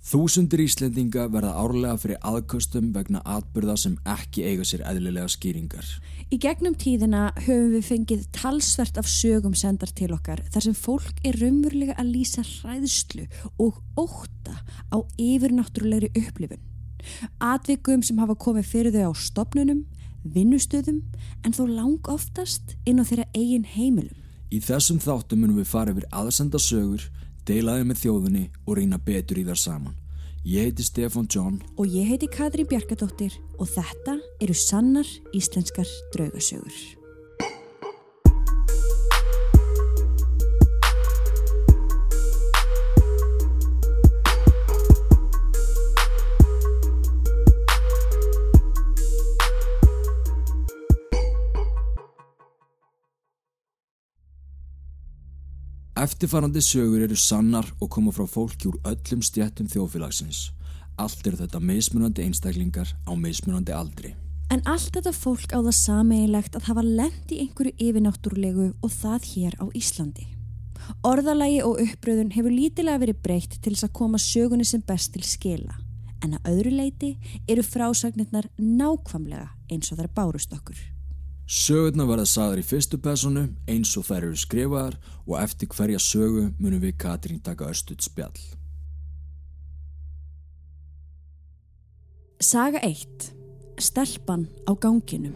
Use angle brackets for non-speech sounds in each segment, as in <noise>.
Þúsundir Íslendinga verða árlega fyrir aðköstum vegna atbyrða sem ekki eiga sér eðlilega skýringar. Í gegnum tíðina höfum við fengið talsvert af sögum sendar til okkar þar sem fólk er raunverulega að lýsa hræðslu og óta á yfirnáttúrulegri upplifun. Atvikum sem hafa komið fyrir þau á stopnunum, vinnustöðum en þó lang oftast inn á þeirra eigin heimilum. Í þessum þáttum munum við fara yfir aðsenda sögur deilaði með þjóðunni og reyna betur í þar saman. Ég heiti Stefan John og ég heiti Katri Bjarkadóttir og þetta eru sannar íslenskar draugasögur. Eftirfarandi sögur eru sannar og koma frá fólki úr öllum stjættum þjóðfélagsins. Allt eru þetta mismunandi einstaklingar á mismunandi aldri. En allt þetta fólk á það sameigilegt að hafa lend í einhverju yfirnáttúrulegu og það hér á Íslandi. Orðalagi og uppröðun hefur lítilega verið breytt til þess að koma sögunni sem best til skila. En að öðru leiti eru frásagnirnar nákvamlega eins og þær bárust okkur. Sögurna verða sagðar í fyrstu personu eins og þær eru skrifaðar og eftir hverja sögu munum við Katrín taka östuð spjall. Saga 1. Stelpan á ganginum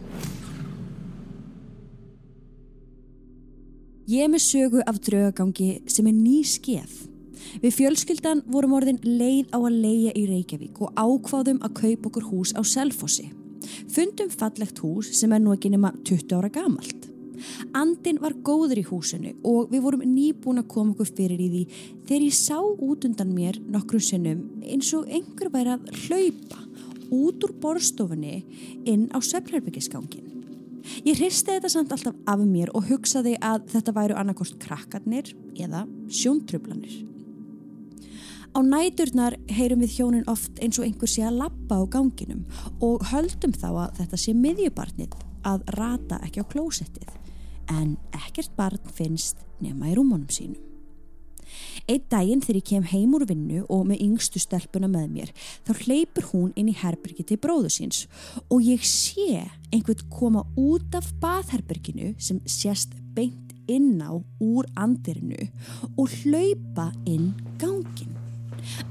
Ég er með sögu af draugagangi sem er ný skeið. Við fjölskyldan vorum orðin leið á að leia í Reykjavík og ákváðum að kaupa okkur hús á Selfossi. Fundum fallegt hús sem er nú ekki nema 20 ára gamalt. Andin var góður í húsinu og við vorum nýbúin að koma okkur fyrir í því þegar ég sá út undan mér nokkru sinnum eins og einhver væri að hlaupa út úr borstofunni inn á söfnherbyggiskangin. Ég hristi þetta samt alltaf af mér og hugsaði að þetta væru annarkost krakkarnir eða sjóntröflanir. Á næturnar heyrum við hjónin oft eins og einhver sé að lappa á ganginum og höldum þá að þetta sé miðjubarnið að rata ekki á klósettið en ekkert barn finnst nema í rúmónum sínum. Eitt daginn þegar ég kem heim úr vinnu og með yngstu stelpuna með mér þá hleypur hún inn í herbyrgi til bróðu síns og ég sé einhvern koma út af baðherbyrginu sem sést beint inn á úr andirinu og hlaupa inn gangin.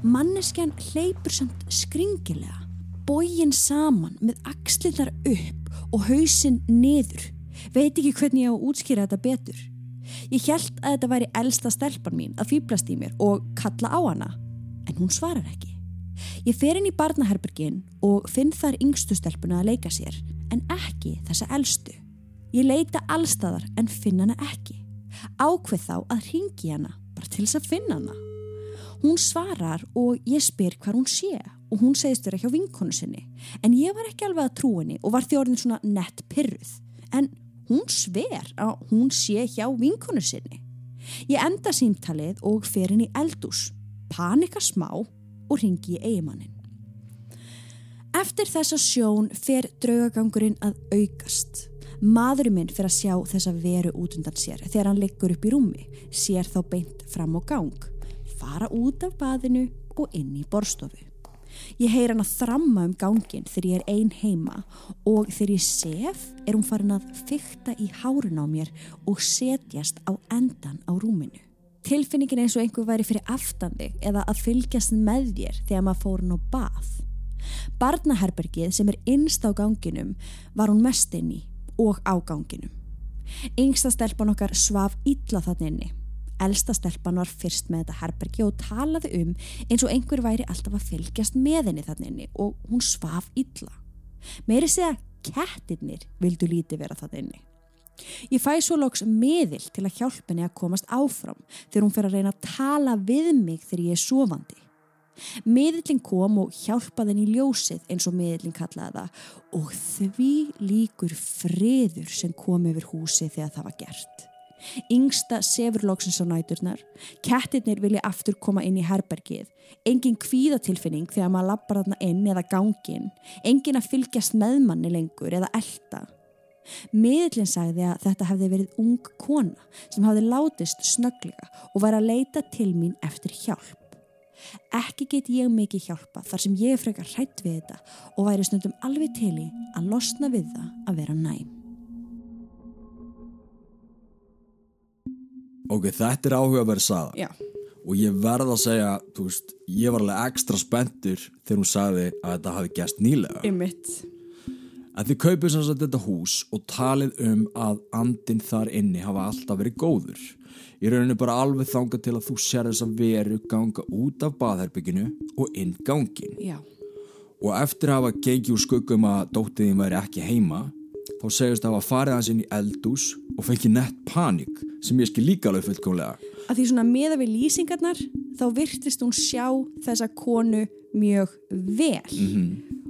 Manneskjan hleypur samt skringilega, bógin saman með axlirnar upp og hausinn niður. Veit ekki hvernig ég á að útskýra þetta betur. Ég held að þetta væri elsta stelpan mín að fýblast í mér og kalla á hana, en hún svarar ekki. Ég fer inn í barnaherbergin og finn þar yngstu stelpuna að leika sér, en ekki þessa elstu. Ég leita allstæðar en finn hana ekki. Ákveð þá að ringi hana bara til þess að finna hana. Hún svarar og ég spyr hvað hún sé og hún segist vera hjá vinkonu sinni en ég var ekki alveg að trú henni og var þjórnin svona nett pyrruð en hún sver að hún sé hjá vinkonu sinni. Ég enda símtalið og fer í eldús, panika smá og ringi í eigimannin. Eftir þessa sjón fer draugagangurinn að aukast. Maðurinn minn fyrir að sjá þessa veru út undan sér þegar hann liggur upp í rúmi, sér þá beint fram á gang fara út af baðinu og inn í borstofu. Ég heyr hann að þramma um gangin þegar ég er ein heima og þegar ég sef er hún farin að fykta í hárun á mér og setjast á endan á rúminu. Tilfinningin eins og einhver væri fyrir aftandi eða að fylgjast með þér þegar maður fór hann á bað. Barnaherbergið sem er innst á ganginum var hún mest inn í og á ganginum. Yngsta stelpan okkar svaf illa þann inni Elsta stelpan var fyrst með þetta herbergi og talaði um eins og einhver væri alltaf að fylgjast með henni þannig og hún svaf illa. Meiri segja kettirnir vildu líti vera þannig. Ég fæ svo lóks miðil til að hjálpa henni að komast áfram þegar hún fer að reyna að tala við mig þegar ég er sofandi. Miðlinn kom og hjálpaði henni í ljósið eins og miðlinn kallaði það og því líkur friður sem kom yfir húsi þegar það var gert. Yngsta sefurlóksins á næturnar. Kettirnir vilja aftur koma inn í herbergið. Engin kvíðatilfinning þegar maður lappar þarna inn eða gangin. Engin að fylgjast með manni lengur eða elda. Miðlinn sagði að þetta hefði verið ung kona sem hafði látist snögglega og var að leita til mín eftir hjálp. Ekki get ég mikið hjálpa þar sem ég frekar hrætt við þetta og væri stundum alveg til í að losna við það að vera næm. Ok, þetta er áhugaverð saga Já. og ég verð að segja, þú veist, ég var alveg ekstra spenntur þegar hún sagði að þetta hafi gæst nýlega. Ymmitt. En þið kaupið sem sagt þetta hús og talið um að andin þar inni hafa alltaf verið góður. Ég rauninu bara alveg þanga til að þú sér þess að veru ganga út af baðherbygginu og inn gangin. Já. Og eftir að hafa gengið úr skuggum að dóttiðin væri ekki heima, þá segist að hafa farið hans inn í eldús og fengið nett panik sem ég skil líka alveg fullkomlega. Að því svona meða við lýsingarnar þá virtist hún sjá þessa konu mjög vel Mhm.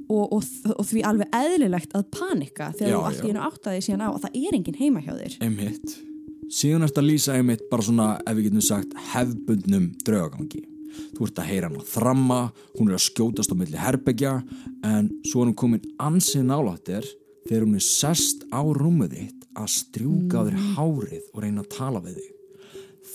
og, og, og því alveg eðlilegt að panika þegar þú allt í hennu áttaði síðan á að það er enginn heima hjá þér. Einmitt. Síðan ertu að lýsa einmitt bara svona, ef við getum sagt, hefbundnum draugagangi. Þú ert að heyra hann að þramma, hún er að skjótast á milli herbyggja, en svo er hún komin ansið nálættir þegar hún er sest á rúmið þitt að strjúka á þér hárið og reyna að tala við þig.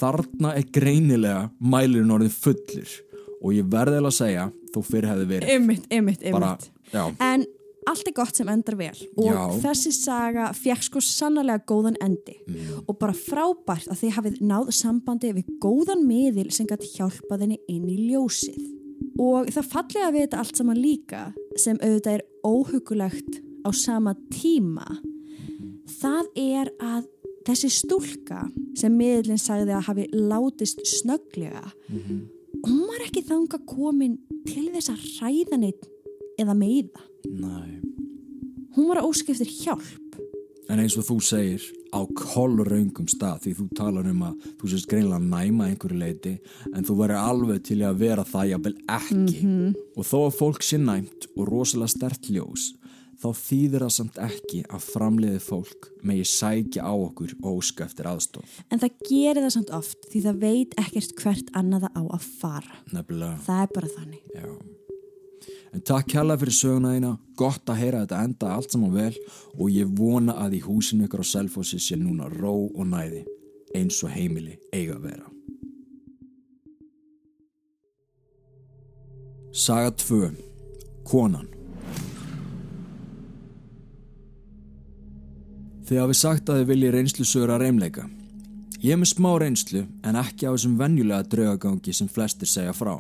Þarna er greinilega mælirinn orðið fullur og ég verði að segja, þó fyrir hefði verið. Ymmitt, ymmitt, Bara, ymmitt. já, En allt er gott sem endar vel og Já. þessi saga fekk sko sannlega góðan endi Mm. og bara frábært að þið hafið náð sambandi við góðan miðil sem gæti hjálpað henni inn í ljósið. Og það fallega við þetta allt saman líka sem auðvitað er óhugulegt á sama tíma það er að þessi stúlka sem miðlinn sagði að hafi látist snögglega hún var ekki þanga komin til þess að ræða neitt eða meiða. næ. Hún var að óskiptir hjálp. En eins og þú segir á kollraungum stað því þú talar um að þú sést greinlega næma að einhverju leiti en þú verður alveg til að vera það jafnvel ekki og þó að fólk sé næmt og rosalega stert ljós þá þýðir það samt ekki að framleiði fólk megi sækja á okkur óska eftir aðstof En það gerir það samt oft því það veit ekkert hvert annaða á að fara. nefnilega, Það er bara þannig. já En takk kærlega fyrir söguna þína, gott að heyra þetta enda allt saman vel og ég vona að í húsinu ykkur á Selfossi sé núna ró og næði eins og heimili eiga að vera. Saga 2. Konan Þið hafið sagt að þið viljið reynslu sögur að reymleika. Ég er með smá reynslu en ekki á þessum venjulega draugagangi sem flestir segja frá.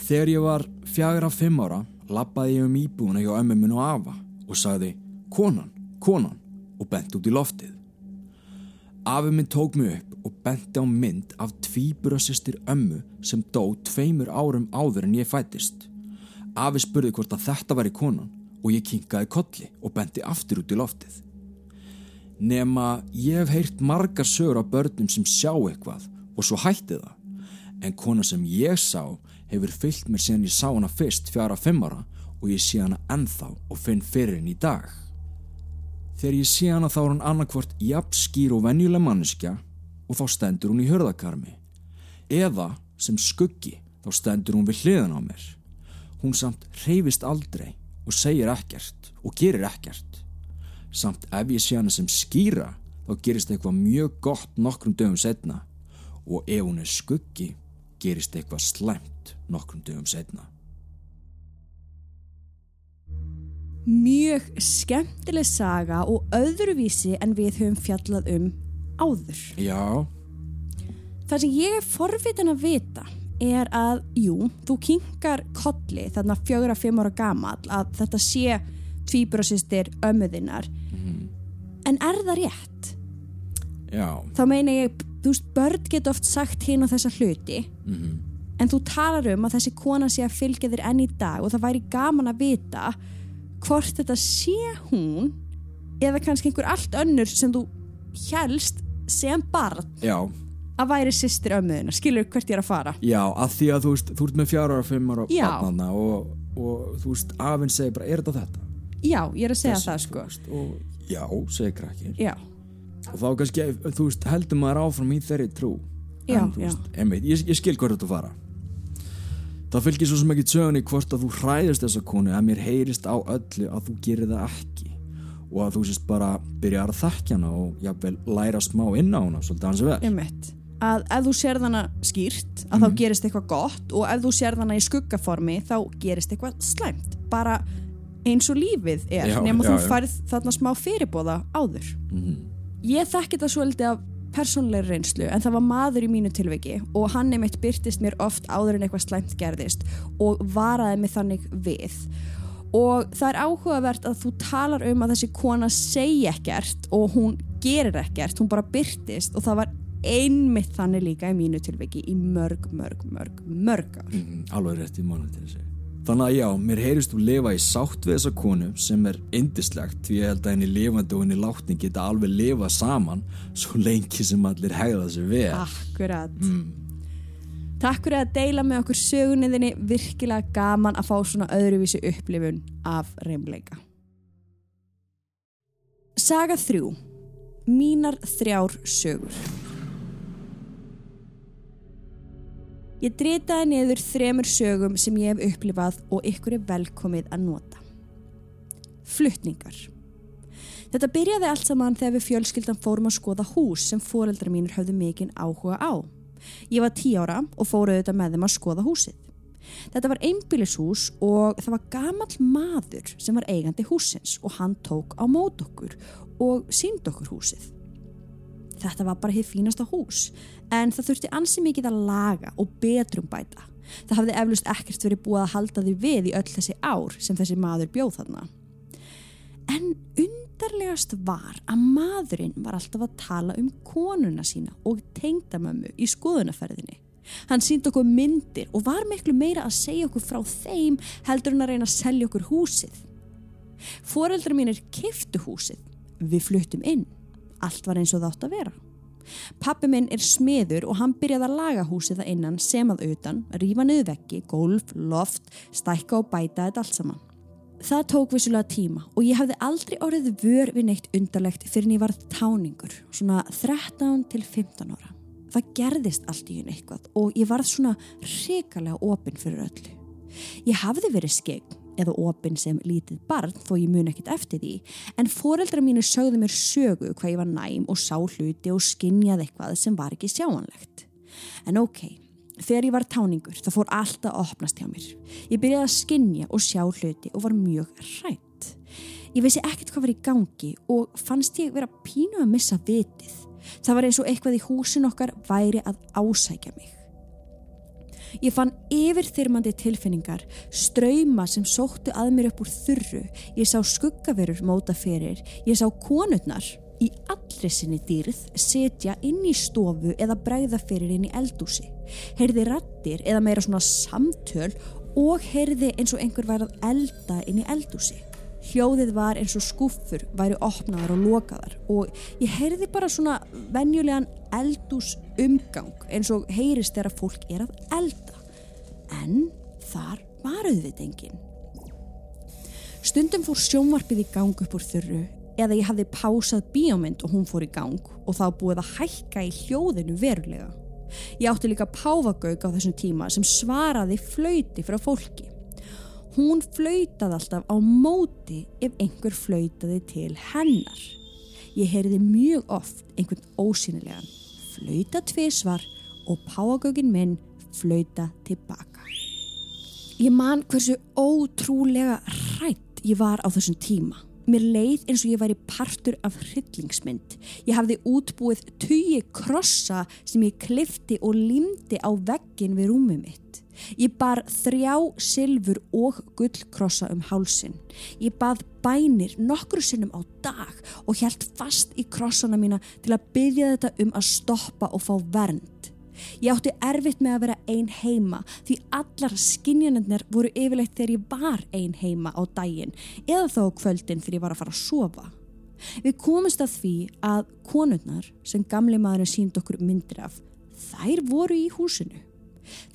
Þegar ég var fjagra fimm ára lappaði ég um íbúuna hjá ömmu minn og afa og sagði konan, konan og bent út í loftið. Afi minn tók mig upp og benti á mynd af tvíburasistir ömmu sem dó tveimur árum áður en ég fættist. Afi spurði hvort að þetta væri konan og ég kinkaði kolli og benti aftur út í loftið. Nema ég hef heyrt margar sögur af börnum sem sjá eitthvað og svo hætti það. En kona sem ég sá hefur fyllt mér síðan ég sá hana fyrst fjara fimm ára og ég sé hana ennþá og finn fyrir henni í dag. Þegar ég sé hana þá er hún annarkvort jafn skýr og venjuleg manneskja og þá stendur hún í hörðakarmi. Eða sem skuggi þá stendur hún við hliðan á mér. Hún samt reyfist aldrei og segir ekkert og gerir ekkert. Samt ef ég sé hana sem skýra þá gerist eitthvað mjög gott nokkrum dögum setna og ef hún er skuggi gerist eitthvað slæmt nokkrum dögum setna. Mjög skemmtileg saga og öðruvísi en við höfum fjallað um áður. Já, Það sem ég er forvitin að vita er að, jú, þú kinkar kolli þarna fjögur að fimm ára gamall að þetta sé tvíburasistir ömmuðinnar. En er það rétt? já, Þá meina ég, þú veist, börn get oft sagt hinn á þessa hluti en þú talar um að þessi kona sé að fylgja þér enn í dag og það væri gaman að vita hvort þetta sé hún eða kannski einhver allt önnur sem þú helst sem barn já, að væri sýstir ömmuðina, skilur hvert ég er að fara já, að því að þú veist, þú ert með fjara ára, fimm ára Já. barnana og, og þú veist, afinn segir bara, er þetta þetta? Já, ég er að segja Þessi, það þú sko. veist, og já, segir krakkir Já, og þá kannski, þú veist, heldur maður áfram í þeirri trú. Já, en, þú veist, einmitt, ég, ég skil hvort þetta fara. Það fylgir svo sem ekki sögunni hvort að þú hræðist þessa konu að mér heyrist á öllu að þú gerir það ekki. Og að þú sést bara byrjar að þekkja hana og jafnvel læra smá inn á hana svolítið hans vel. Ég mitt að ef þú sér hana skýrt að Mhm. þá gerist eitthvað gott og ef þú sér hana í skuggaformi þá gerist eitthvað slæmt. Bara eins og lífið er Já, nema já, þú færð þarna smá fyrirbóða áður Mhm. ég þekki þetta svolítið af persónleiri reynslu en það var maður í mínu tilviki og hann einmitt byrtist mér oft áður en eitthvað slæmt gerðist og varaði mig þannig við og það er áhugavert að þú talar um að þessi kona segi ekkert og hún gerir ekkert, hún bara byrtist og það var einmitt þannig líka í mínu tilviki í mörg, mörg, mörg, mörg ár. Mhm, alveg rétt í mánu til þessi þannig að já, mér heyrist þú lifa í sátt við þessa konu sem er indislegt því ég held að henni lifandi og henni látni geta alveg lifa saman svo lengi sem allir hegða sér vel Akkurat. mm. Takk fyrir að deila með okkur sögunniðinni virkilega gaman að fá svona öðruvísi upplifun af reymleika. Saga 3. Mínar þrjár sögur. Ég dritaði niður þremur sögum sem ég hef upplifað og ykkur er velkomið að nota. Flutningar. Þetta byrjaði allt saman þegar við fjölskyldan fórum að skoða hús sem foreldrar mínir höfðu mikinn áhuga á. Ég var tí ára og fóru auðvitað með þeim að skoða húsið. Þetta var einbýlishús og það var gamall maður sem var eigandi húsins og hann tók á mót okkur og sínd okkur húsið. Þetta var bara hitt fínasta hús en það þurfti ansi mikið að laga og betrum bæta. Það hafði eflust ekkert verið búið að halda því við í öll þessi ár sem þessi maður bjóð þarna. En undarlegast var að maðurinn var alltaf að tala um konuna sína og tengdamömmu í skoðunaferðinni. Hann síndi okkur myndir og var miklu meira að segja okkur frá þeim heldur en að reyna að selja okkur húsið. Foreldrar mínir kiftu húsið. Við fluttum inn. Allt var eins og það átt að vera. Pappi minn er smiður og hann byrjaði að laga húsið það innan sem að utan, rífa niður veggi, gólf, loft, stækka og bæta þetta allt saman. Það tók vissulega tíma og ég hafði aldrei orðið vör við neitt undarlegt fyrir en ég varð táningur, svona 13 til 15 ára. Það gerðist allt í henni eitthvað og ég varð svona hrikalega opinn fyrir öllu. Ég hafði verið skegg eða opinn sem lítið barn þó ég mun ekkit eftir því en foreldra mínu sögðu mér sögu hvað ég var næm og sá hluti og skinnjað eitthvað sem var ekki sjáanlegt. En ok, þegar ég var táningur það fór allt að opnast hjá mér. Ég byrjaði að skinnja og sjá hluti og var mjög hrætt. Ég vissi ekkert hvað var í gangi og fannst ég vera pínu að missa vitið. Það var eins og eitthvað í húsin okkar væri að ásækja mig. Ég fann yfirþyrmandi tilfinningar, ströyma sem sóttu að mér upp úr þurru, ég sá skuggaverur móta fyrir, ég sá konurnar í allri sinni dýrð setja inn í stofu eða bregða fyrir inn í eldúsi. Heyrði rattir eða meira svona samtöl og heyrði eins og einhver væri að elda inn í eldúsi. Hljóðið var eins og skúffur væri opnaðar og lokaðar og ég heyrði bara svona venjulegan eldús umgang eins og heyrist þegar fólk er að elda. En þar var auðvitað enginn. Stundum fór sjónvarpið í gang upp úr þurru eða ég hafði pásað bíómynd og hún fór í gang og þá búið að hækka í hljóðinu verulega. Ég átti líka páfagauk á þessum tíma sem svaraði flöyti frá fólki. Hún flöytaði alltaf á móti ef einhver flöytaði til hennar. Ég heyrði mjög oft einhvern ósynilegan flöyta tvísvar og páfagaukinn minn flöyta tilbaka. Ég man hversu ótrúlega hrætt ég var á þessum tíma. Mér leið eins og ég væri partur af hryllingsmynd. Ég hafði útbúið tugi krossa sem ég klifti og limdi á veggin við rúmið mitt. Ég bar þrjá silfur og gullkrossa um hálsin. Ég bað bænir nokkru sinnum á dag og hjælt fast í krossana mína til að byggja þetta um að stoppa og fá vernd. Ég átti erfitt með að vera ein heima því allar skinjanirnir voru yfirleitt þegar ég var ein heima á daginn eða þá kvöldin þegar ég var að fara að sofa. Við komumst að því að konurnar sem gamli maðurinn sínd okkur myndir af, þær voru í húsinu.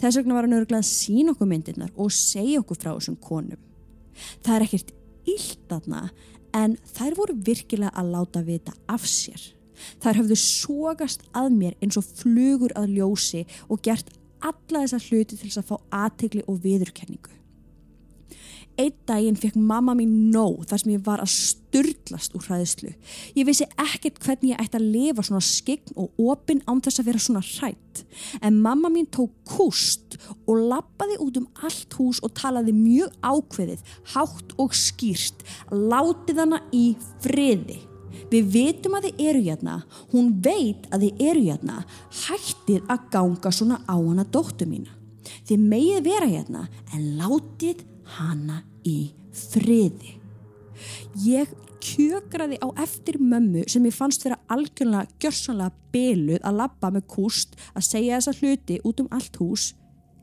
Þess vegna var hann örgulega að sína okkur myndirnar og segja okkur frá þessum konum. Það er ekkert illt aðna en þær voru virkilega að láta vita af sér. Þær höfðu sógast að mér eins og flugur að ljósi og gert alla þessa hluti til þess að fá aðtegli og viðurkenningu. Einn daginn fekk mamma mín nóg þar sem ég var að sturdlast úr hræðislu. Ég vissi ekkert hvernig ég ætti að lifa svona skegn og opinn án þess að vera svona hrætt. En mamma mín tók kúst og lappaði út um allt hús og talaði mjög ákveðið, hátt og skýrst. Látið hana í friði. Við veitum að þið eru hérna, hún veit að þið eru hérna, hættið að ganga svona á hana dóttu mína. Þið megið vera hérna en látið hana í friði. Ég kjökraði á eftir mömmu sem ég fannst vera algjörlega gjörsanlega beluð að labba með kúst að segja þessa hluti út um allt hús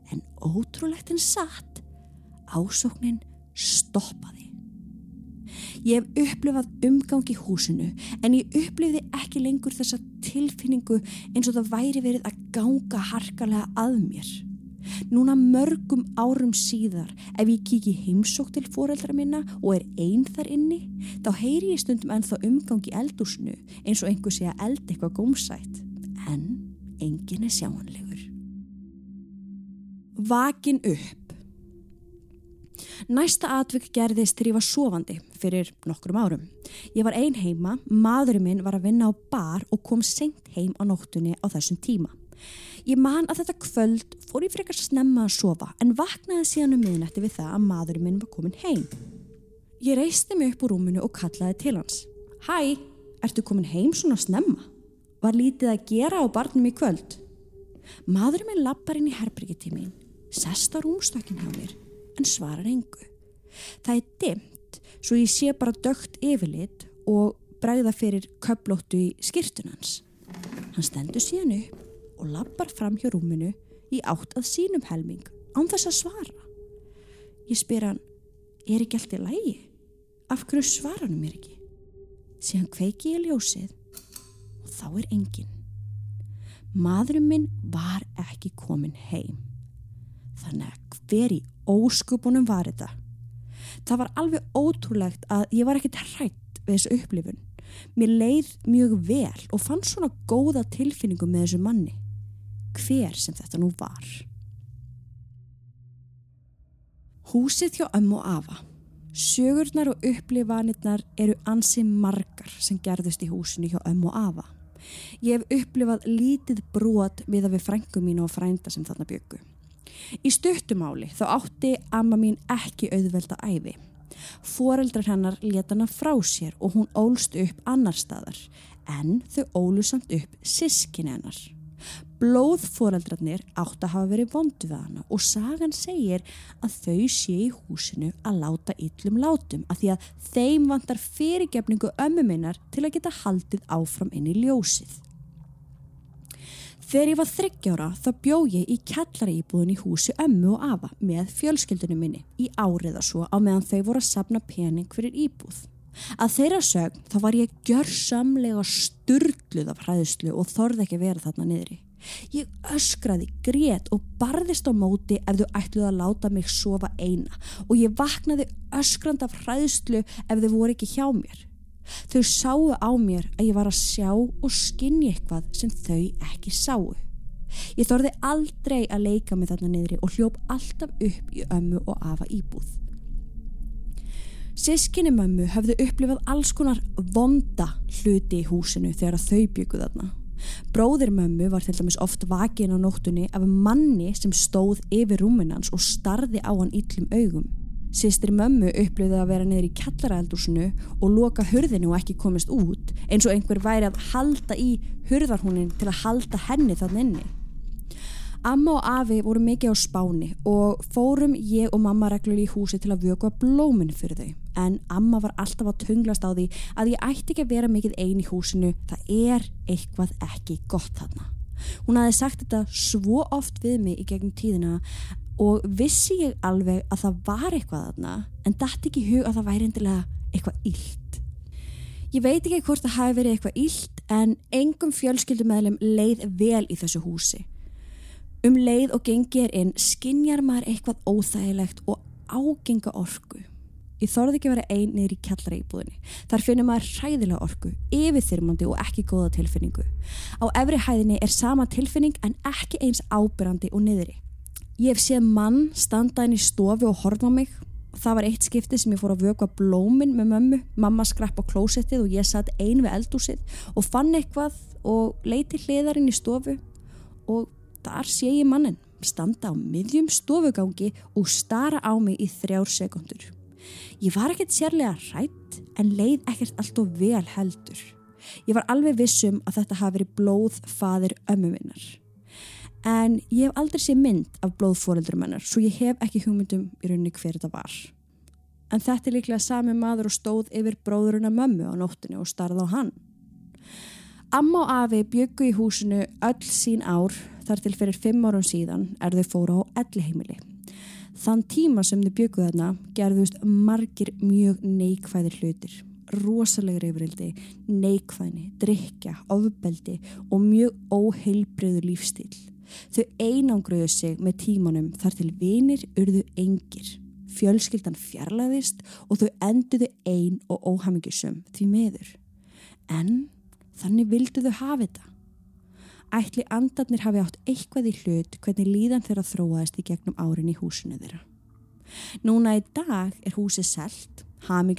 en ótrúlegt en satt ásóknin stoppaði. Ég hef upplifað umgang í húsinu en ég upplifði ekki lengur þessa tilfinningu eins og það væri verið að ganga harkalega að mér. Núna mörgum árum síðar ef ég kíki heimsók til foreldra minna og er einn þar inni þá heyri ég stundum ennþá umgang í eldúsnu eins og einhver sé að eld eitthvað gómsætt en engin er sjáanlegur. Vakin upp Næsta atvik gerðist þegar ég var sofandi fyrir nokkrum árum. Ég var ein heima, maðurinn minn var að vinna á bar og kom senkt heim á nóttunni á þessum tíma. Ég man að þetta kvöld fór ég frekar snemma að sofa en vaknaði síðan um miðnætti við það að maðurinn minn var komin heim. Ég reisti mig upp úr rúminu og kallaði til hans. Hæ, ertu komin heim svona snemma? Var lítið að gera á barnum í kvöld? Maðurinn minn lappar inn í herbyrgitímin, sest á rúmstökin hjá mér en svarar engu. Það er dimt svo ég sé bara dögt yfirlit og bregða fyrir köplóttu í skirtunans. Hann stendur síðan upp og lappar fram hjá rúminu í átt að sínum helming án þess að svara. Ég spyr hann, er ekki allt í lægi? Af hverju svara hann mér ekki? Síðan kveiki ég ljósið og þá er engin. Maðurinn minn var ekki komin heim. Þannig að hver í óskupunum var þetta. Það var alveg ótrúlegt að ég var ekkert hrætt við þessu upplifun. Mér leið mjög vel og fann svona góða tilfinningu með þessu manni. Hver sem þetta nú var. Húsið hjá ömmu og afa. Sögurnar og upplifanirnar eru ansi margar sem gerðust í húsinu hjá ömmu og afa. Ég hef upplifað lítið brot við að við frængum mín og frænda sem þarna byggu. Í stuttumáli þá átti amma mín ekki auðvelda æfi. Fóreldrar hennar leta hana frá sér og hún ólst upp annar staðar en þau ólu samt upp sískin hennar. Blóðfóreldrarnir átt að hafa verið vondu við hana og sagan segir að þau sé í húsinu að láta yllum látum að því að þeim vantar fyrirgefningu ömmu minnar til að geta haldið áfram inn í ljósið. Þegar ég var þryggjára þá bjó ég í kjallari íbúðin í húsi ömmu og afa með fjölskyldunum minni í áriða svo á meðan þau voru að sapna pening fyrir íbúð. Að þeirra sögn þá var ég gjörsamlega sturdluð af hræðslu og þorði ekki vera þarna niðri. Ég öskraði, grét og barðist á móti ef þau ætluð að láta mig sofa eina og ég vaknaði öskrand af hræðslu ef þau voru ekki hjá mér. Þau sáu á mér að ég var að sjá og skinni eitthvað sem þau ekki sáu. Ég þorði aldrei að leika mig þarna niðri og hljóp alltaf upp í ömmu og afa íbúð. Sískinni mömmu höfðu upplifað alls konar vonda hluti í húsinu þegar þau bygguð þarna. Bróðir mömmu var til dæmis oft vakin á nóttunni af manni sem stóð yfir rúminans og starði á hann yllum augum. Sistri mömmu upplöði að vera niður í kjallaraeldúsinu og loka hurðinu og ekki komist út eins og einhver væri að halda í hurðarhúnin til að halda henni þann inni. Amma og afi voru mikið á spáni og fórum ég og mamma reglur í húsi til að vöku að blóminu fyrir þau en amma var alltaf að tunglast á því að ég ætti ekki að vera mikið eini í húsinu, það er eitthvað ekki gott þarna. Hún aði sagt þetta svo oft við mig í gegnum tíðina og vissi ég alveg að það var eitthvað þarna en dætti ekki hug að það væri endilega eitthvað illt. Ég veit ekki hvort það hafi verið eitthvað illt en engum fjölskyldumæðlum leið vel í þessu húsi. Um leið og gengir inn skinjar maður eitthvað óþægilegt og ágenga orku. Ég þorði ekki að vera ein niður í kjallara íbúðinni. Þar finnir maður hræðilega orku, yfirþyrmandi og ekki góða tilfinningu. Á efri hæðinni er sama tilfinning en ekki eins ábyrrandi og niðri. Ég hef séð mann standa inn í stofu og horfa mig það var eitt skipti sem ég fór að vökva blómin með mömmu, mamma skrapp á klósettið og ég satt ein við eldúsið og fann eitthvað og leiti hliðarinn í stofu og þar sé ég mannin standa á miðjum stofugangi og stara á mig í þrjár sekundur. Ég var ekkert sérlega rætt en leið ekkert allt og vel heldur. Ég var alveg vissum að þetta hafi verið blóðfaðir ömmu minnar. En ég hef aldrei sé mynd af blóðfóreldurum hennar svo ég hef ekki hugmyndum í rauninni hver þetta var. En þetta er líklega sami maður og stóð yfir bróðuruna mömmu á nóttinu og starði á hann. Amma og afi byggu í húsinu öll sín ár þar til fyrir fimm árum síðan er þau fóru á elliheimili. Þann tíma sem þau bygguð þarna gerðust margir mjög neikvæðir hlutir. Rosalegri yfirildi, neikvæðni, drikja, ofbeldi og mjög óheilbriður lífstíl. Þau einangruðu sig með tímanum þar til vinir urðu engir. Fjölskyldan fjarlæðist og þau enduðu ein og óhamingisum því meður. En Þannig vildu þau hafa þetta. Ætli andarnir hafi átt eitthvað í hlut hvernig líðan þeirra þróaðist í gegnum árin í húsinu þeirra. Núna í dag er húsið selt,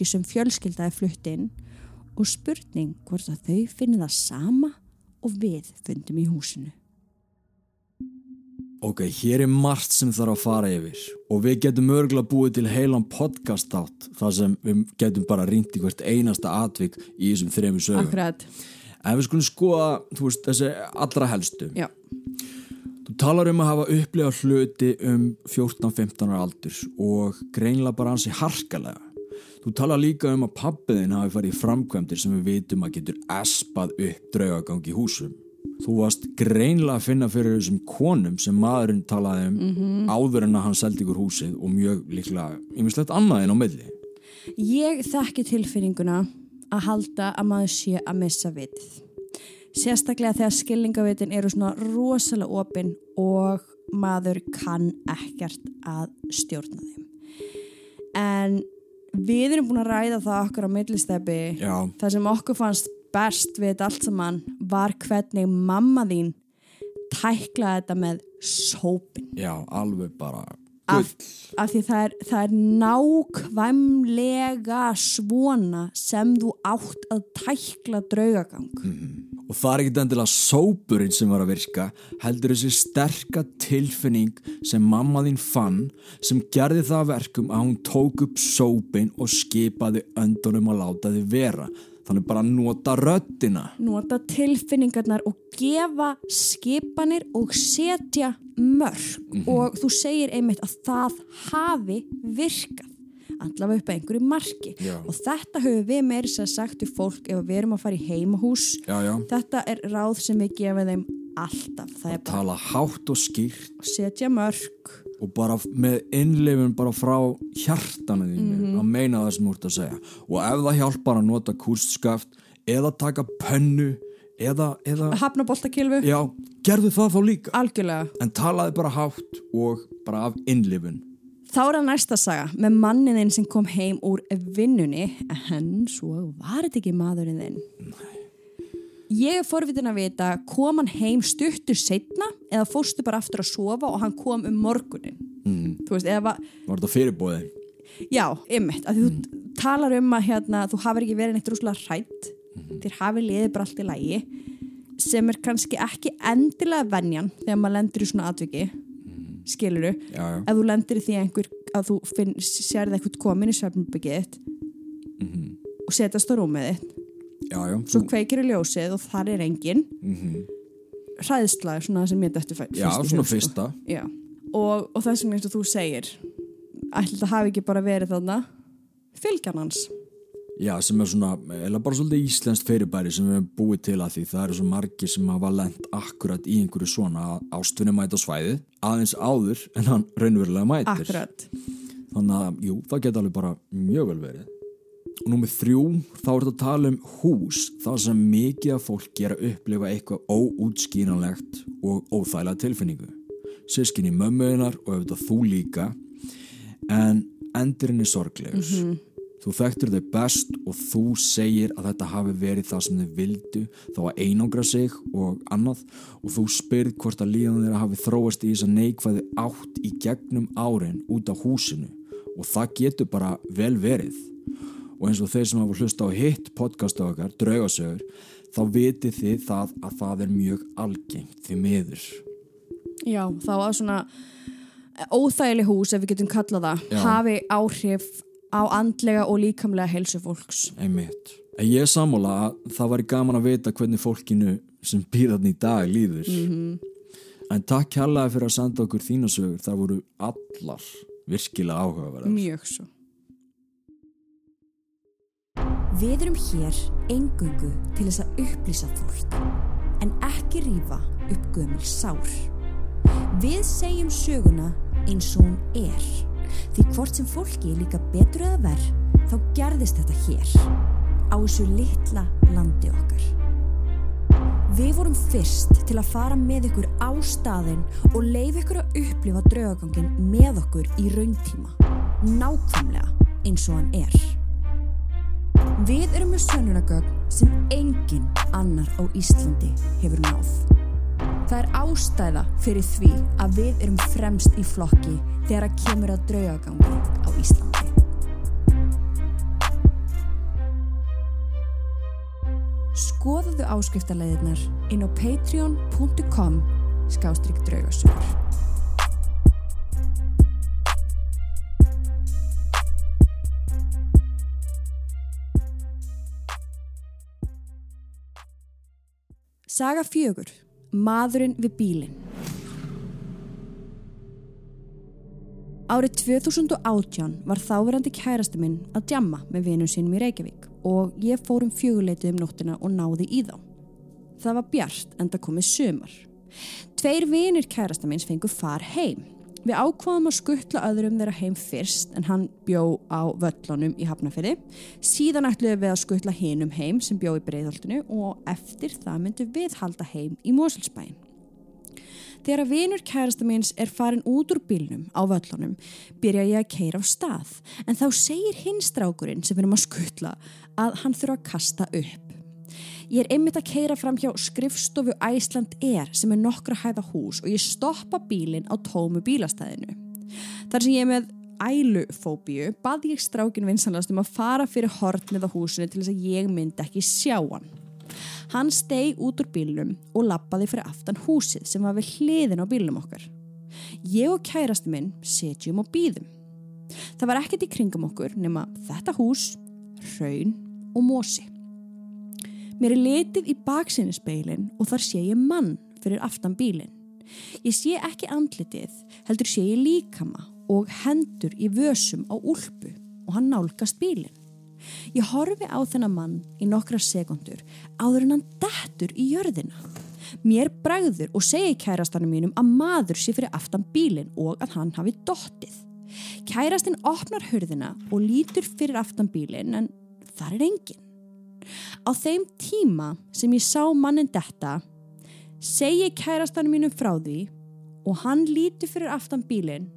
sem fjölskyldaði fluttinn og spurning hvort að þau finnir það sama og við fundum í húsinu. Ok, hér er margt sem þarf að fara yfir og við getum örgulega búið til heilan podcast átt þar sem við getum bara ringt í hvert einasta atvik í þessum þrejum sögum. Akkurat. En við skulum skoða, þú veist, þessi allra helstu. Já. Þú talar um að hafa upplifað hluti um 14-15 ára aldurs og greinlega bara hansi harkalega. Þú talar líka um að pappiðin hafi farið í framkvæmdir sem við vitum að getur espað upp draugagang í húsum. Þú varst greinlega að finna fyrir þessum konum sem maðurinn talaði um mm -hmm. áður en að hann seldi ykkur húsið og mjög líklega, ég mislegt annað en á milli. Ég þekki tilfinninguna að halda að maður sé að missa vitið. Sérstaklega þegar skilningavitin eru svona rosalega opinn og maður kann ekkert að stjórna þeim. En við erum búin að ræða það okkur á millisteppi. Það sem okkur fannst best við þetta allt saman var hvernig mamma þín tæklaði þetta með sópin. Já, alveg bara af, af því það er, það er nákvæmlega svona sem þú átt að tækla draugagang mm -hmm. og það er ekkit endilega sópurinn sem var að virka heldur þessi sterka tilfinning sem mamma þín fann sem gerði það verkum að hún tók upp sópin og skipaði öndunum að láta þið vera Þannig bara nota röttina. Nota tilfinningarnar og gefa skipanir og setja mörg. Mm -hmm. Og þú segir einmitt að það hafi virkað. Allavega upp að einhverju marki. Já. Og þetta höfum við meiri sér sagt til fólk ef við erum að fara í heimahús. Já, já. Þetta er ráð sem við gefum þeim alltaf. Það að tala hátt og skýrt. Og setja mörg og bara með innlifin bara frá hjartanu þínu mm -hmm. að meina það sem þú ert að segja. Og ef það hjálpar að nota kúrstskaft eða taka pönnu eða, eða hafnaboltakilfu já, gerðu það þá líka. Algjörlega. En talaði bara hátt og bara af innlifin Þá er það næsta saga. Með manniðinn sem kom heim úr vinnunni en svo var þetta ekki maðurinn þinn. Nei Ég er forvitin að vita, kom hann heim stuttur setna eða fórstu bara aftur að sofa og hann kom um morgunin? Mm. Þú veist, var... Var þetta fyrirbóðið? Já, ymmit, að mm. þú talar um að hérna, þú hafið ekki verið neitt rúslega hrætt, mm. þér hafið liðið bara allt í lægi, sem er kannski ekki endilega vennjan þegar maður lendur í svona atviki, mm. skiluru, ef þú lendur í því einhver, að þú finn, sérði eitthvað komin í svefnbyggið -hmm. og setjast á rúmið þitt já, já, svo kveikir í ljósið og þar er engin mm -hmm. hræðsla svona sem ég dættu fyrst já, svona sko. fyrsta. Og, og það sem eins og þú segir ætla þetta hafi ekki bara verið þarna fylgjan hans. Já, sem er svona, eða bara svolítið íslenskt fyrirbæri sem við hefum búið til að því það eru svo margi sem hafa lendt akkurat í einhverju svona ástvinni mæta svæði aðeins áður en hann raunverulega mætir. Akkurat þannig að, jú, það geta alveg bara mjög vel verið og númið þrjú þá er þetta að tala um hús þar sem mikið af fólk gera upplifa eitthvað óútskýranlegt og óþægilega tilfinningu. Sískinni mömmuðinar og auðvitað þú líka. En endurinn er sorglegur. Mm -hmm. þú þekktur þau best og þú segir að þetta hafi verið það sem þau vildu. Þá að einangra sig og annað. Og þú spyrð hvort að líðan þeirra hafi þróast í þess að neikvæði átt í gegnum árin út á húsinu. Og það getur bara vel verið og eins og þeir sem hafa hlusta á hitt podcastu okkar, draugasögur þá vitið þið það að það er mjög algengt því miður. Já, þá að svona óþægileg hús, ef við getum kallað það Já. hafi áhrif á andlega og líkamlega heilsu fólks. Einmitt. En ég er sammála að það var gaman að vita hvernig fólkinu sem býðan í dag líður. En takk kjallaði fyrir að senda okkur þína sögur það voru allar virkilega áhugaverðar. Mjög svo Við erum hér engungu til þess að upplýsa fólk en ekki rífa upp gömul sár. Við segjum söguna eins og hún er því hvort sem fólki er líka betur eða verð þá gerðist þetta hér á þessu litla landi okkar. Við vorum fyrst til að fara með ykkur á staðinn og leif ykkur að upplifa draugagangin með okkur í rauntíma. Nákvæmlega eins og hann er. Við erum með sönnunagögn sem engin annar á Íslandi hefur náð. Það er ástæða fyrir því að við erum fremst í flokki þegar að kemur að draugagangi á Íslandi. Skoðuðu áskriftarleiðirnar inn á patreon.com skástrygg draugasögur. Saga fjögur. Maðurinn við bílinn. Árið 2018 var þáverandi kærasti minn að djamma með vinum sínum í Reykjavík og ég fór um fjöguleitið um nóttina og náði í þá. Það var bjart en það komið sömar. Tveir vinir kærasta minns fengu far heim. Við ákvaðum að skuttla öðrum þeirra heim fyrst en hann bjó á völlunum í Hafnafyrði. Síðan ætluðum við að skuttla hinum heim sem bjó í Breiðholtinu og eftir það myndum við halda heim í Moselsbæin. Þegar að vinur kærasta míns er farin út úr bílnum á völlunum byrja ég að keira á stað en þá segir hinn strákurinn sem við erum að skuttla að hann þurfa að kasta upp. Ég er einmitt að keira fram hjá skrifstofu Æsland Air sem er nokkra hæða hús og ég stoppa bílinn á tómu bílastæðinu. Þar sem ég er með ælufóbíu bað ég strákin vinsanlast um að fara fyrir hortnið á húsinu til þess að ég myndi ekki sjá hann. Hann steg út úr bílnum og lappaði fyrir aftan húsið sem var við hliðin á bílnum okkar. Ég og kærasti minn setjum og býðum. Það var ekkert í kringum okkur nema þetta hús, hraun og mosi. Mér er litið í baksinnispeilin og þar sé ég mann fyrir aftan bílinn. Ég sé ekki andlitið, heldur sé ég líkama og hendur í vösum á úlpu og hann nálgast bílinn. Ég horfi á þennan mann í nokkra sekundur áður en hann dettur í jörðina. Mér bræður og segi kærastanum mínum að maður sé fyrir aftan bílinn og að hann hafi dottið. Kærastinn opnar hörðina og lítur fyrir aftan bílinn en þar er enginn. Á þeim tíma sem ég sá mannin detta segi kærastanum mínum frá því og hann lítur fyrir aftan bílinn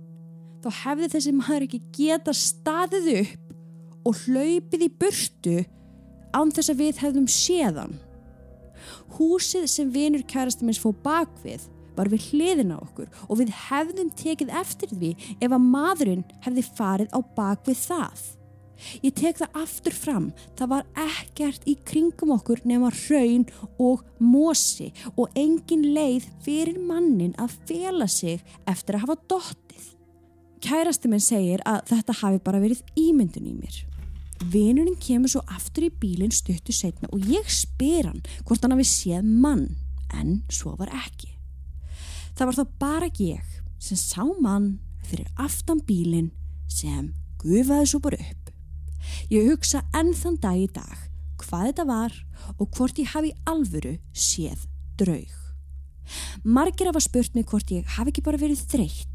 þá hefði þessi maður ekki geta staðið upp og hlaupið í burtu án þess að við hefðum séðan. Húsið sem vinur kærastum minns fóð bakvið var við hliðina okkur og við hefðum tekið eftir því ef að maðurinn hefði farið á bakvið það. Ég tek það aftur fram, það var ekkert í kringum okkur nema raun og mosi og engin leið fyrir mannin að fela sig eftir að hafa dottið. Kærasti minn segir að þetta hafi bara verið ímyndun í mér. Vinurinn kemur svo aftur í bílinn stuttu setna og ég spyr hann hvort hann hafi séð mann, en svo var ekki. Það var þá bara ég sem sá mann fyrir aftan bílinn sem gufaði svo bara upp. Ég hugsa enn þann dag í dag hvað þetta var og hvort ég hafi alvöru séð draug. Margir hafa spurt mig hvort ég hafi ekki bara verið þreytt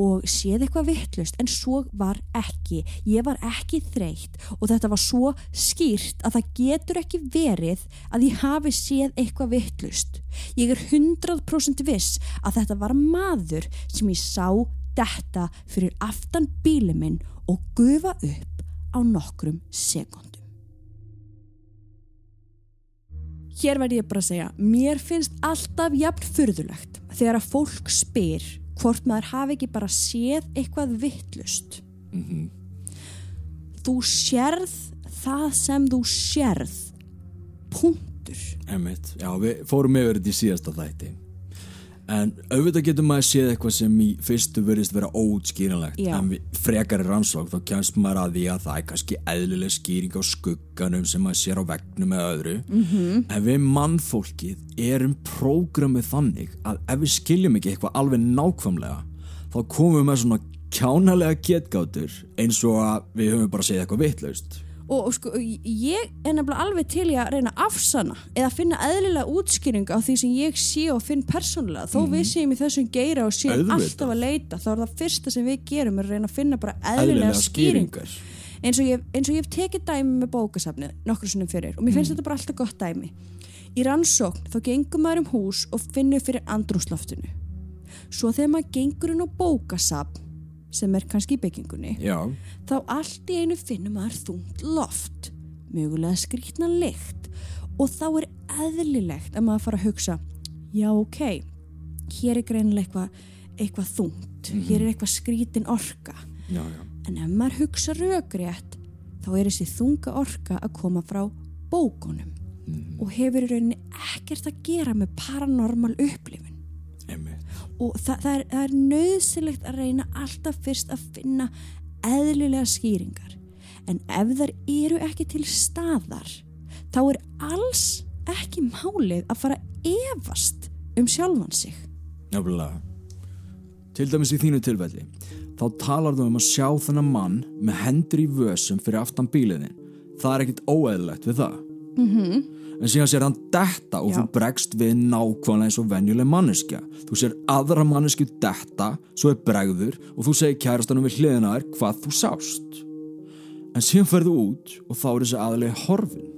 og séð eitthvað vittlust en svo var ekki. Ég var ekki þreytt og þetta var svo skýrt að það getur ekki verið að ég hafi séð eitthvað vittlust. Ég er 100% viss að þetta var maður sem ég sá detta fyrir aftan bíli minn og gufa upp á nokkrum sekundum. Hér verð ég bara að segja, mér finnst alltaf jafn fyrðulegt þegar að fólk spyr hvort maður hafi ekki bara séð eitthvað vittlust. þú sérð það sem þú sérð punktur Einmitt, já, við fórum yfir þetta í síðasta þætti en auðvitað getur maður séð eitthvað sem í fyrstu verðist vera óutskýranlegt Já. en frekari rannsók þá kemst maður að því að það er kannski eðlileg skýring á skugganum sem maður sér á vegnum eða öðru Mhm. -hmm. en við mannfólkið erum prógramið þannig að ef við skiljum ekki eitthvað alveg nákvæmlega þá komum við með svona kjánalega getgátur eins og að við höfum bara séð eitthvað vitlaust og, og sko, ég er nefnilega alveg til í að reyna að afsana eða finna eðlilega útskýring á því sem ég sé og finn persónulega. Þó við séum í þessum geira og séum Mhm. Auðvitað. alltaf að leita þá er það fyrsta sem við gerum er að reyna að finna bara eðlilega, skýringar. eins og, ég, eins og ég hef tekið dæmi með bókasafnið nokkur sinnum fyrir og mér finnst þetta bara alltaf gott dæmi. Í rannsókn þá gengum maður um hús og finnur fyrir andrúsloftinu svo þegar maður gengur inn á bókasafn sem er kannski í byggingunni. Já, þá allt í einu finnum maður þungt loft mögulega skrýtna lykt. Og þá er eðlilegt að maður fara að hugsa já ok hér er greinilega eitthvað eitthva þungt, hér er eitthvað skrítin orka. Já, já. En ef maður hugsa rökrétt þá er þessi þunga orka að koma frá bókunum. Og hefur í rauninni ekkert að gera með paranormal upplifun. Einmitt og það, það, er, það er nöðsilegt að reyna alltaf fyrst að finna eðlilega skýringar en ef þær eru ekki til staðar þá er alls ekki málið að fara efast um sjálfan sig Nefnilega. Til dæmis í þínu tilfelli, þá talar þú um að sjá þennan mann með hendur í vössum fyrir aftan bíliðin. Það er ekkit óeðlilegt við það. Mm -hmm. En síðan sér hann detta og Já. þú bregst við nákvæmlega eins og venjuleg manneskja. Þú sér aðra mannesku detta, svo er bregður og þú segir kærastanum við hliðina þér hvað þú sást. En síðan ferðu út og þá er þessi aðlega horfin.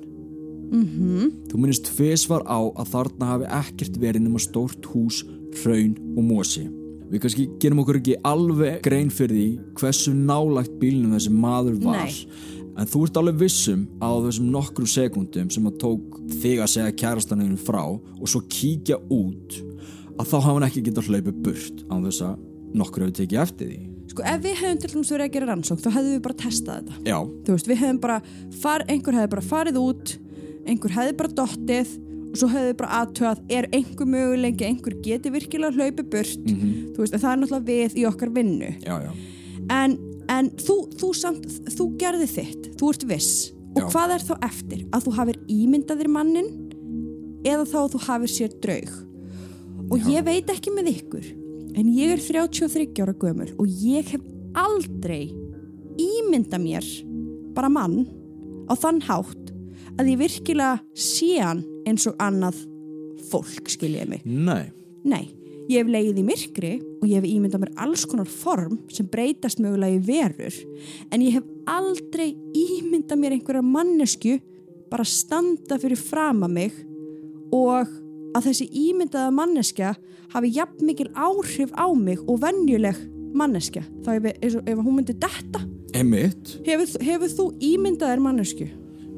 Þú minnist tvisvar á að þarna hafi ekkert verið nema stórt hús, hraun og mosi. Við kannski gerum okkur ekki alveg grein fyrir því hversu nálagt bílnum þessi maður var. Nei. En þú ert alveg vissum á þessum nokkru sekundum sem að tók þig að segja kærastaneginu frá og svo kíkja út að þá hafa hann ekki getað hlaupið burt á þess að nokkur hefur tekið eftir því. sko ef við hefum til dæmis verið að gera rannsók þá hefðum við bara testað þetta. Já, þú veist, við hefðum bara far, einhver hefði bara farið út einhver hefði bara dottið og svo hefði bara aðtöðað er einhver möguleiki, einhver geti virkilega hlaupið burt, þú veist, það er náttúrulega við í okkar vinnu. Já, já. en, en þú, þú samt þú gerði þitt, þú ert viss og Já. hvað er þá eftir? Að þú hafir ímyndaðir mannin eða þá að þú hafir sér draug og Já. ég veit ekki með ykkur en ég er 33 ára gömul og ég hef aldrei ímynda mér bara mann á þann hátt að ég virkilega sé hann eins og annað fólk skiljiði mig Nei, Nei, ég hef leið í myrkri og ég hef ímyndað mér alls konar form sem breytast mögulega í verur en ég hef aldrei ímyndað mér einhverja mannesku bara standa fyrir frama mig og að þessi ímyndaða manneskja hafi jafn mikil áhrif á mig og venjuleg manneskja. Þá ef, ef, hún myndi detta. Hefur, hefur þú ímyndaðir mannesku?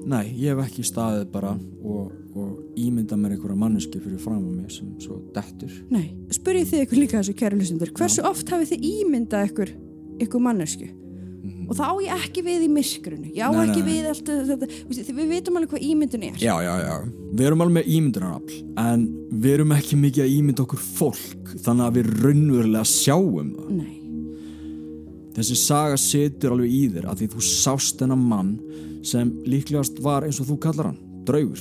Nei, ég hef ekki staðið bara og, og ímyndað mér einhverja manneski fyrir fram á mig sem svo dettur. Nei, spurjið þið ykkur líka þessu kæru hlustundur hversu oft hafið þið ímyndað ykkur ykkur mannesku og það á ég ekki við í myrkrunu ég á Nei, ekki nei, við allt þetta þið- við veitum alveg hvað ímyndun er Já, já, já. Við erum alveg með ímyndunarafl en við erum ekki mikið að ímynda okkur fólk þannig að við raunverulega sjáum það. Nei, Þessi saga situr alveg í þér að því þú sást þennan mann sem líklegast var eins og þú kallar hann, draugur.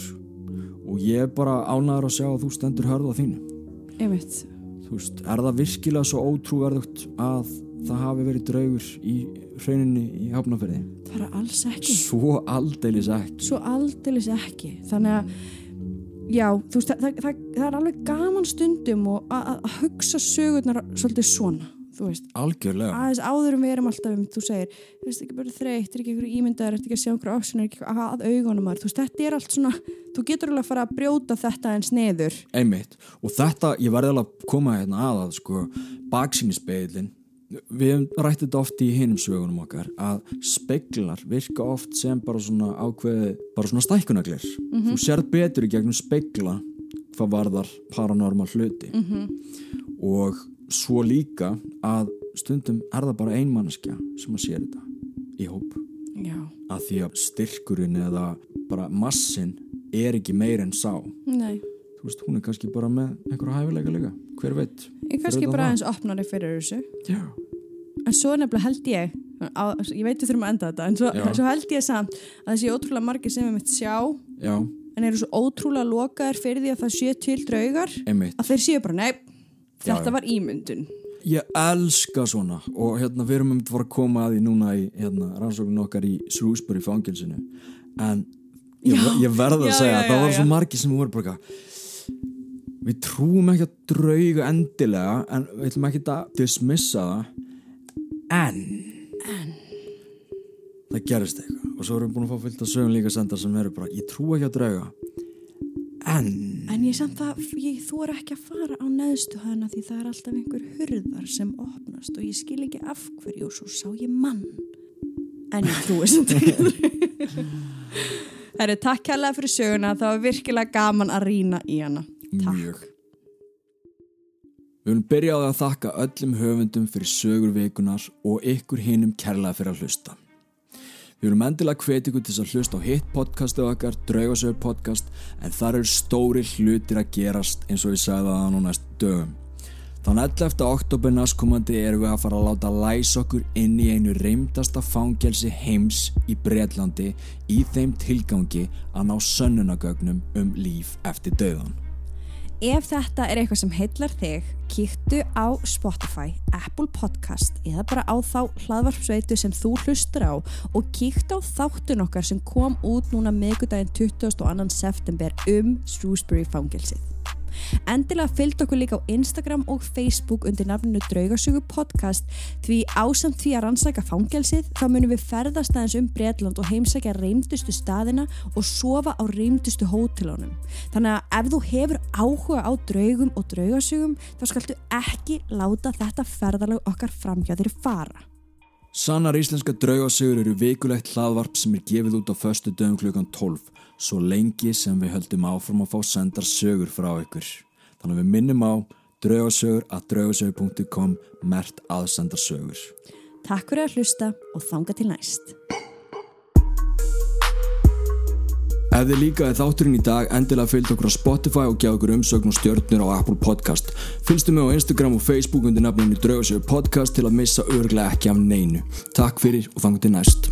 Og ég er bara ánæður að sjá að þú stendur hörð á þínu. einmitt Þú veist, er það virkilega svo ótrúverðugt að það hafi verið draugur í rauninni í hafnafyrði? bara alls ekki Svo aldeilis ekki. svo aldeilis ekki þannig að já, veist, það, það, það, það er alveg gaman stundum að hugsa sögurnar svolítið svona þú veist, Algjörlega. aðeins áður en við erum alltaf um, þú segir, þú veist ekki bara þreytt er ekki einhverju ímyndaðar, er ekki að sjá einhverju option er ekki að augunum þú veist, þetta er allt svona þú getur alveg að fara að brjóta þetta eins neður Einmitt. Og þetta, ég verði alveg að koma hérna að að sko, baksýnispeilin við hefum rætt þetta oft í hinum sögunum okkar að speiklar virka oft sem bara svona ákveði bara svona stækkunaglir þú sérð betur í gegnum speikla hvað varðar paranormal hluti. Og svo líka að stundum er það bara ein manneskja sem að sér þetta í hóp. Já, að því að styrkurinn eða bara massin er ekki meir en sá. Nei. Þú veist, hún er kannski bara með einhverja hæfileika líka, hver veit? Ég kannski bara eins opnari fyrir þessu. Já, En svo nefnilega held ég á, Ég veit við þurfum að enda þetta En svo, svo held ég samt að þessi ótrúlega margir sem við mitt sjá já, En eru svo ótrúlega lokaðir fyrir því að það sé til draugar einmitt. Að þeir séu bara, nei, þetta já. var ímyndun Ég elska svona og hérna við erum um að fara að koma að því núna í hérna, rannsóknin okkar í Shrewsbury fangilsinu en ég, Já. ég verða að Já, segja já, að það já, var svo já. margir sem voru bara við trúum ekki að drauga endilega en við ætlum ekki að dismissa það en en það gerist eitthvað og svo erum við búin að fá fyllt að sögum líka sendar sem eru bara, ég trú ekki að drauga en En ég samt það, ég þú er ekki að fara á neðstu hana því það er alltaf einhver hurðar sem opnast og ég skil ekki af hverju og svo sá ég mann. En ég trúi samt <laughs> ekki. Herru, takk hérlega fyrir söguna, það var virkilega gaman að rýna í hana. Takk. Mjög. Við viljum byrja á því að þakka öllum höfundum fyrir sögur vikunar og ykkur hinnum kærlega fyrir að hlusta. Við viljum endilega hvetja ykkur til að hlusta á hitt podcastu okkar, Draugasögur podcast, en þar eru stóri hlutir að gerast eins og ég sagði það nú næst dögum. Þann 11. oktober næstkomandi erum við að fara að láta læsa okkur inn í einu reymdasta fangelsi heims í Breitlandi í þeim tilgangi að ná sönnunagögnum um líf eftir döðan. Ef þetta er eitthvað sem heillar þig, kíktu á Spotify, Apple Podcast eða bara á þá hlaðvarpsveitu sem þú hlustur á og kíktu á þáttun okkar sem kom út núna miðgudaginn 22. september um Shrewsbury fangelsið. Endilega fylgd okkur líka á Instagram og Facebook undir nafninu Draugasögu podcast því ásamt því að rannsaka fangelsið þá munum við ferðast aðeins um Bretland og heimsækja reymdustu staðina og sofa á reymdustu hótelunum. Þannig að ef þú hefur áhuga á draugum og draugasögum þá skaltu ekki láta þetta ferðalag okkar framhjá þér fara. Sannar íslenska draugasögur eru vikulegt hlaðvarp sem er gefið út á föstu dögum klukkan 12 svo lengi sem við höldum áfram að fá sendar sögur frá ykkur. Þannig að við minnum á draugasögur að draugasögur.com mert aðsendar sögur. Takk fyrir að hlusta og þanga til næst. Ef þið líkaði þátturinn í dag, endilega fylgd okkur á Spotify og gjá okkur umsögn og stjörnir á Apple Podcast. Fylgstu mig á Instagram og Facebook undir nafninu Draugasögur Podcast til að missa örglega ekki af neinu. Takk fyrir og þangu til næst.